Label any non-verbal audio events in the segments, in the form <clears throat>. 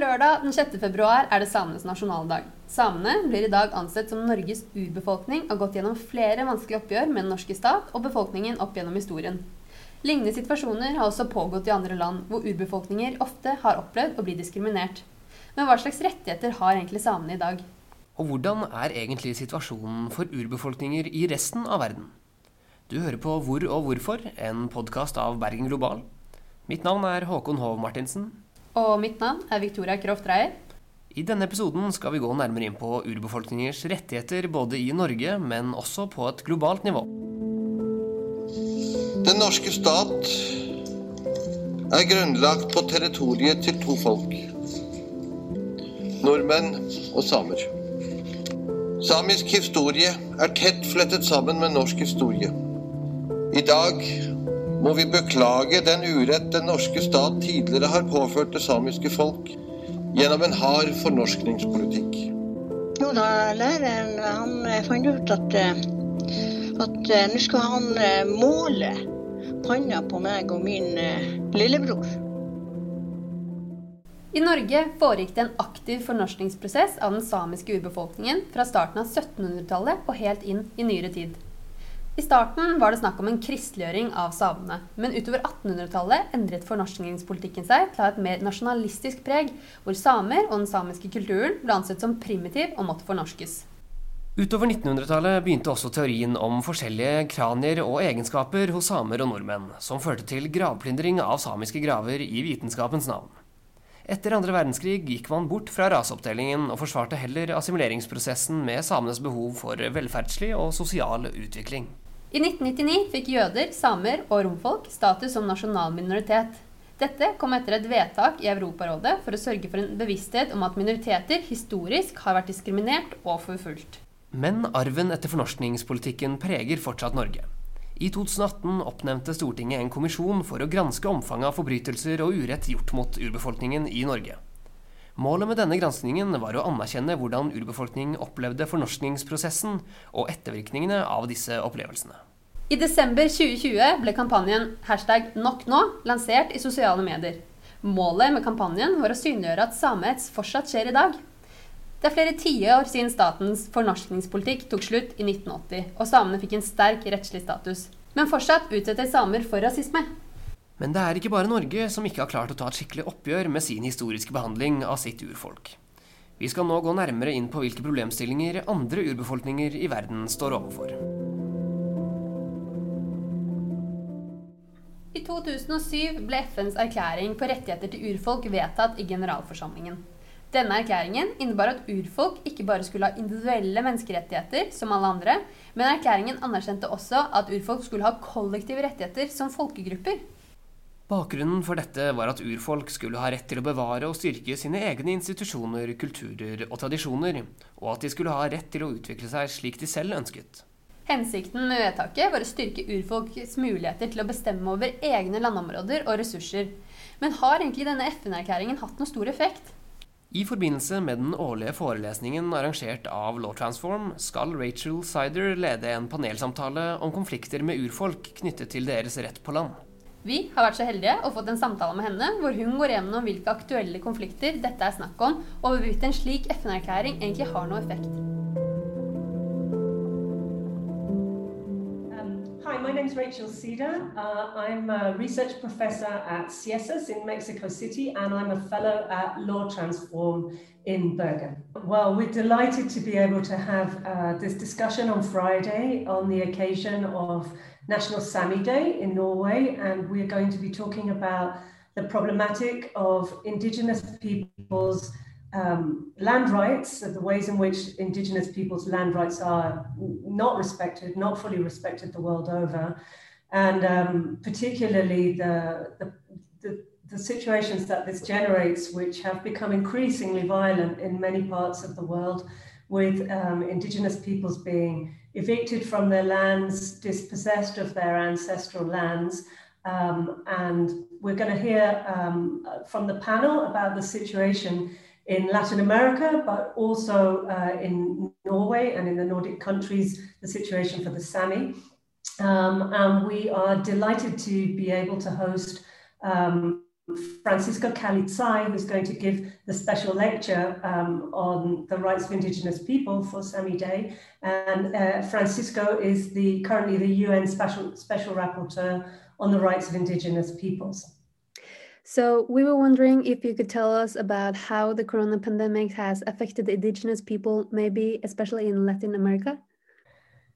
lørdag den 6. februar er det samenes nasjonaldag. Samene blir i dag ansett som Norges urbefolkning og har gått gjennom flere vanskelige oppgjør med den norske stat og befolkningen opp gjennom historien. Lignende situasjoner har også pågått i andre land, hvor urbefolkninger ofte har opplevd å bli diskriminert. Men hva slags rettigheter har egentlig samene i dag? Og hvordan er egentlig situasjonen for urbefolkninger i resten av verden? Du hører på Hvor og hvorfor, en podkast av Bergen Global. Mitt navn er Håkon Hov Martinsen. Og mitt navn er Victoria Kroft Reier. I denne episoden skal vi gå nærmere inn på urbefolkningers rettigheter både i Norge, men også på et globalt nivå. Den norske stat er grunnlagt på territoriet til to folk. Nordmenn og samer. Samisk historie er tett flettet sammen med norsk historie. I dag må vi beklage den urett den norske stat tidligere har påført det samiske folk gjennom en hard fornorskningspolitikk. Jo da, læreren han fant ut at, eh, at eh, nå skal han eh, måle panna på meg og min lillebror. I Norge foregikk det en aktiv fornorskningsprosess av den samiske urbefolkningen fra starten av 1700-tallet og helt inn i nyere tid. I starten var det snakk om en kristeliggjøring av samene, men utover 1800-tallet endret fornorskningspolitikken seg til å ha et mer nasjonalistisk preg, hvor samer og den samiske kulturen ble ansett som primitiv og måtte fornorskes. Utover 1900-tallet begynte også teorien om forskjellige kranier og egenskaper hos samer og nordmenn, som førte til gravplyndring av samiske graver i vitenskapens navn. Etter andre verdenskrig gikk man bort fra raseoppdelingen og forsvarte heller assimileringsprosessen med samenes behov for velferdslig og sosial utvikling. I 1999 fikk jøder, samer og romfolk status som nasjonal minoritet. Dette kom etter et vedtak i Europarådet for å sørge for en bevissthet om at minoriteter historisk har vært diskriminert og forfulgt. Men arven etter fornorskningspolitikken preger fortsatt Norge. I 2018 oppnevnte Stortinget en kommisjon for å granske omfanget av forbrytelser og urett gjort mot urbefolkningen i Norge. Målet med denne granskningen var å anerkjenne hvordan urbefolkning opplevde fornorskningsprosessen og ettervirkningene av disse opplevelsene. I desember 2020 ble kampanjen hashtag nok nå lansert i sosiale medier. Målet med kampanjen var å synliggjøre at samehets fortsatt skjer i dag. Det er flere tiår siden statens fornorskningspolitikk tok slutt i 1980, og samene fikk en sterk rettslig status. Men fortsatt utsetter samer for rasisme. Men det er ikke bare Norge som ikke har klart å ta et skikkelig oppgjør med sin historiske behandling av sitt urfolk. Vi skal nå gå nærmere inn på hvilke problemstillinger andre urbefolkninger i verden står overfor. I 2007 ble FNs erklæring på rettigheter til urfolk vedtatt i generalforsamlingen. Denne erklæringen innebar at urfolk ikke bare skulle ha individuelle menneskerettigheter som alle andre, men erklæringen anerkjente også at urfolk skulle ha kollektive rettigheter som folkegrupper. Bakgrunnen for dette var at urfolk skulle ha rett til å bevare og styrke sine egne institusjoner, kulturer og tradisjoner, og at de skulle ha rett til å utvikle seg slik de selv ønsket. Hensikten med vedtaket var å styrke urfolks muligheter til å bestemme over egne landområder og ressurser. Men har egentlig denne FN-erklæringen hatt noen stor effekt? I forbindelse med den årlige forelesningen arrangert av Law Transform skal Rachel Sider lede en panelsamtale om konflikter med urfolk knyttet til deres rett på land. Vi har vært så heldige og fått en samtale med henne hvor hun går gjennom hvilke aktuelle konflikter dette er snakk om, og hvorvidt en slik FN-erklæring egentlig har noe effekt. Um, hi, my name is Rachel Cedar. Uh, I'm a research professor at CIESAS in Mexico City, and I'm a fellow at Law Transform in Bergen. Well, we're delighted to be able to have uh, this discussion on Friday on the occasion of National Sami Day in Norway, and we're going to be talking about the problematic of Indigenous peoples' um, land rights, the ways in which Indigenous peoples' land rights are not respected, not fully respected the world over, and um, particularly the, the, the, the situations that this generates, which have become increasingly violent in many parts of the world, with um, Indigenous peoples being evicted from their lands, dispossessed of their ancestral lands. Um, and we're going to hear um, from the panel about the situation in Latin America, but also uh, in Norway and in the Nordic countries, the situation for the Sami. Um, and we are delighted to be able to host um, Francisco Calizai, who's going to give the special lecture um, on the rights of indigenous people for Sami Day. And uh, Francisco is the currently the UN special, special rapporteur on the rights of indigenous peoples. So we were wondering if you could tell us about how the corona pandemic has affected the indigenous people, maybe especially in Latin America.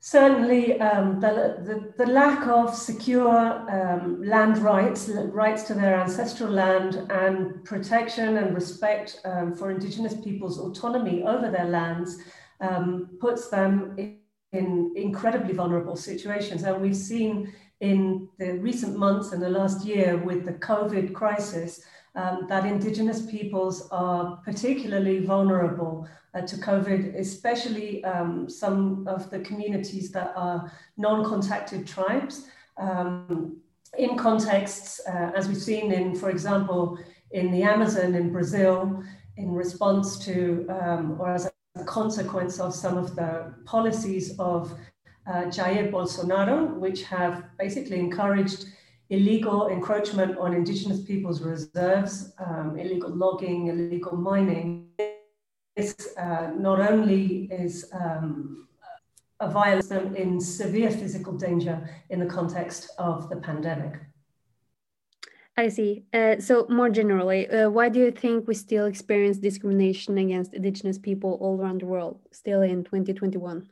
Certainly, um, the, the, the, lack of secure um, land rights, rights to their ancestral land, and protection and respect um, for Indigenous peoples' autonomy over their lands um, puts them in, in, incredibly vulnerable situations. And we've seen in the recent months and the last year with the COVID crisis um, that Indigenous peoples are particularly vulnerable uh, to COVID, especially um, some of the communities that are non-contacted tribes. Um, in contexts, uh, as we've seen in, for example, in the Amazon in Brazil, in response to, um, or as a consequence of some of the policies of uh, Jair Bolsonaro, which have basically encouraged illegal encroachment on indigenous people's reserves, um, illegal logging, illegal mining. This uh, not only is um, a violence in severe physical danger in the context of the pandemic. I see. Uh, so, more generally, uh, why do you think we still experience discrimination against Indigenous people all around the world, still in 2021?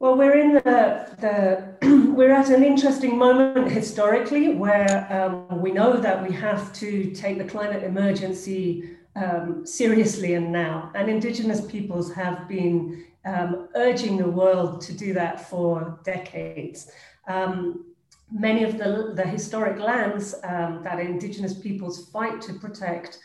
Well, we're in the, the <clears throat> we're at an interesting moment historically where um, we know that we have to take the climate emergency um, seriously and now. And Indigenous peoples have been um, urging the world to do that for decades. Um, many of the, the historic lands um, that Indigenous peoples fight to protect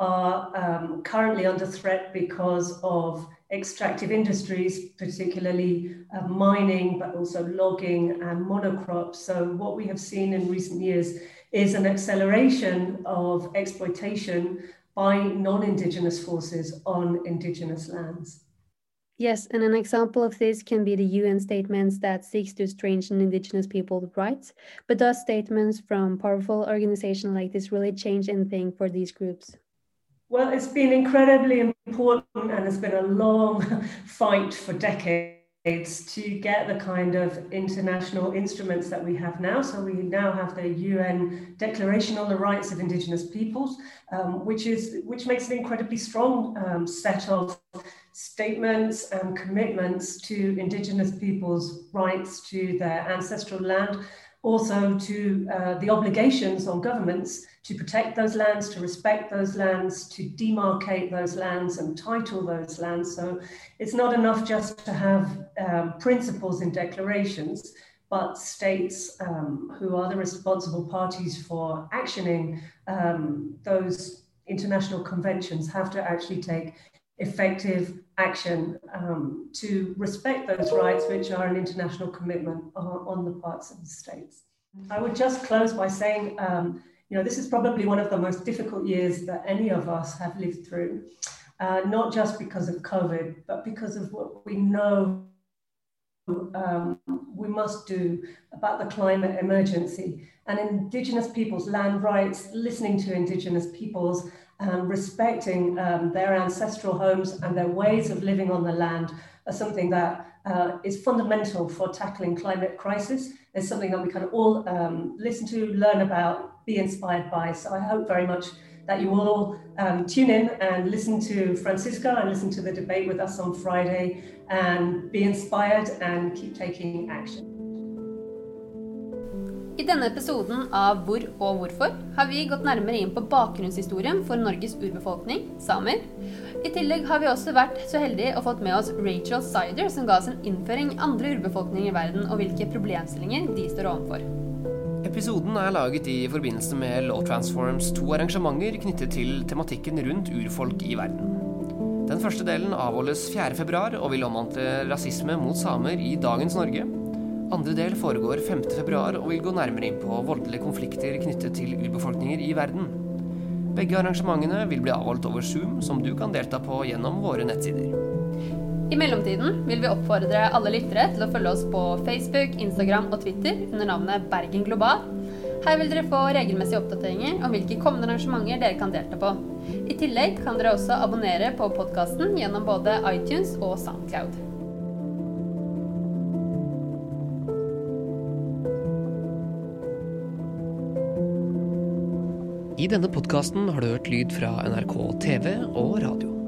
are um, currently under threat because of extractive industries, particularly uh, mining, but also logging and monocrops. So, what we have seen in recent years is an acceleration of exploitation by non Indigenous forces on Indigenous lands. Yes, and an example of this can be the UN statements that seeks to strengthen Indigenous people's rights. But does statements from powerful organizations like this really change anything for these groups? Well, it's been incredibly important and it's been a long <laughs> fight for decades to get the kind of international instruments that we have now. So we now have the UN Declaration on the Rights of Indigenous Peoples, um, which is which makes an incredibly strong um, set of statements and commitments to Indigenous peoples' rights to their ancestral land, also to uh, the obligations on governments to protect those lands, to respect those lands, to demarcate those lands and title those lands. So it's not enough just to have um, principles in declarations, but states um, who are the responsible parties for actioning um, those international conventions have to actually take effective action um, to respect those rights, which are an international commitment on, the parts of the states. I would just close by saying um, you know, this is probably one of the most difficult years that any of us have lived through, uh, not just because of COVID, but because of what we know um, we must do about the climate emergency and Indigenous peoples' land rights, listening to Indigenous peoples, um, respecting um, their ancestral homes and their ways of living on the land are something that uh, is fundamental for tackling climate crisis. It's something that we can all um, listen to, learn about, be inspired by. So I hope very much that you all um, tune in and listen to Francisca and listen to the debate with us on Friday and be inspired and keep taking action. I denne episoden av Hvor og hvorfor har vi gått nærmere inn på bakgrunnshistorien for Norges urbefolkning, samer. I tillegg har vi også vært så heldige å fått med oss Rachel Sider, som ga oss en innføring andre urbefolkninger i verden, og hvilke problemstillinger de står overfor. Episoden er laget i forbindelse med Law Transforms to arrangementer knyttet til tematikken rundt urfolk i verden. Den første delen avholdes 4.2 og vil omhandle rasisme mot samer i dagens Norge. Andre del foregår februar og vil gå nærmere inn på voldelige konflikter knyttet til urbefolkninger i verden. Begge arrangementene vil bli avholdt over Zoom, som du kan delta på gjennom våre nettsider. I mellomtiden vil vi oppfordre alle lyttere til å følge oss på Facebook, Instagram og Twitter under navnet Bergen Global. Her vil dere få regelmessige oppdateringer om hvilke kommende arrangementer dere kan delta på. I tillegg kan dere også abonnere på podkasten gjennom både iTunes og Soundcloud. I denne podkasten har du hørt lyd fra NRK TV og radio.